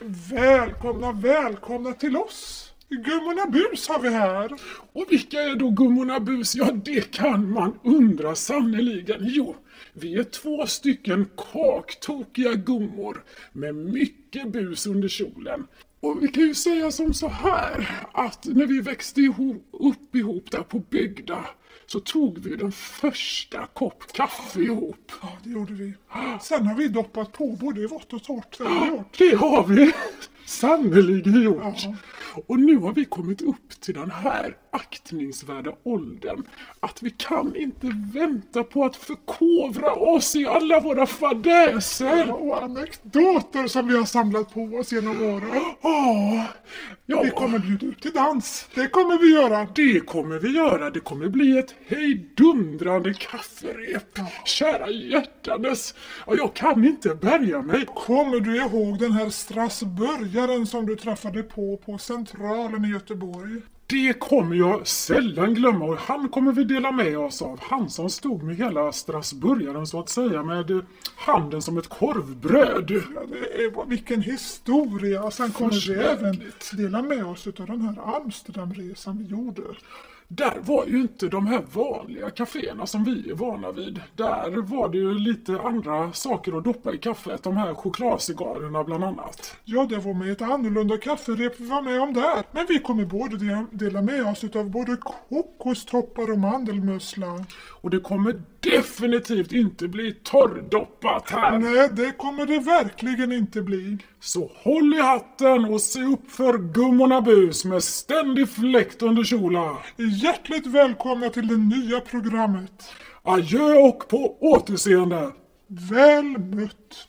Välkomna, välkomna till oss! Gummorna Bus har vi här. Och vilka är då gummorna Bus? Ja, det kan man undra sannerligen. Jo, vi är två stycken kaktokiga gummor med mycket bus under kjolen. Och vi kan ju säga som så här att när vi växte ihop, upp ihop där på bygda så tog vi den första kopp kaffe ihop. Ja, det gjorde vi. Sen har vi doppat på både vått och torrt. Det har vi gjort. Det har vi sannerligen gjort. Ja. Och nu har vi kommit upp till den här aktningsvärda åldern att vi kan inte vänta på att förkovra oss i alla våra fadäser. Och anekdoter som vi har samlat på oss genom åren. Åh, ja, Vi kommer bjuda ut till dans. Det kommer vi göra. det kommer vi göra. Det kommer bli ett hejdundrande kafferep. Kära hjärtanes, ja, jag kan inte bärga mig. Kommer du ihåg den här Strasburgaren som du träffade på på Centralen i Göteborg? Det kommer jag sällan glömma och han kommer vi dela med oss av. Han som stod med hela Strasburgaren så att säga med handen som ett korvbröd. Ja, det är, vilken historia! Sen kommer vi även dela med oss av den här Amsterdamresan vi gjorde. Där var ju inte de här vanliga kaféerna som vi är vana vid. Där var det ju lite andra saker att doppa i kaffet. De här chokladcigarrerna bland annat. Ja, det var med ett annorlunda kafferep vi var med om där. Men vi kommer både de- dela med oss av både kokostoppar och mandelmussla. Och det kommer definitivt inte bli torrdoppat här. Nej, det kommer det verkligen inte bli. Så håll i hatten och se upp för gummorna bus med ständig fläkt under kjola. Hjärtligt välkomna till det nya programmet. Adjö och på återseende. Väl mött!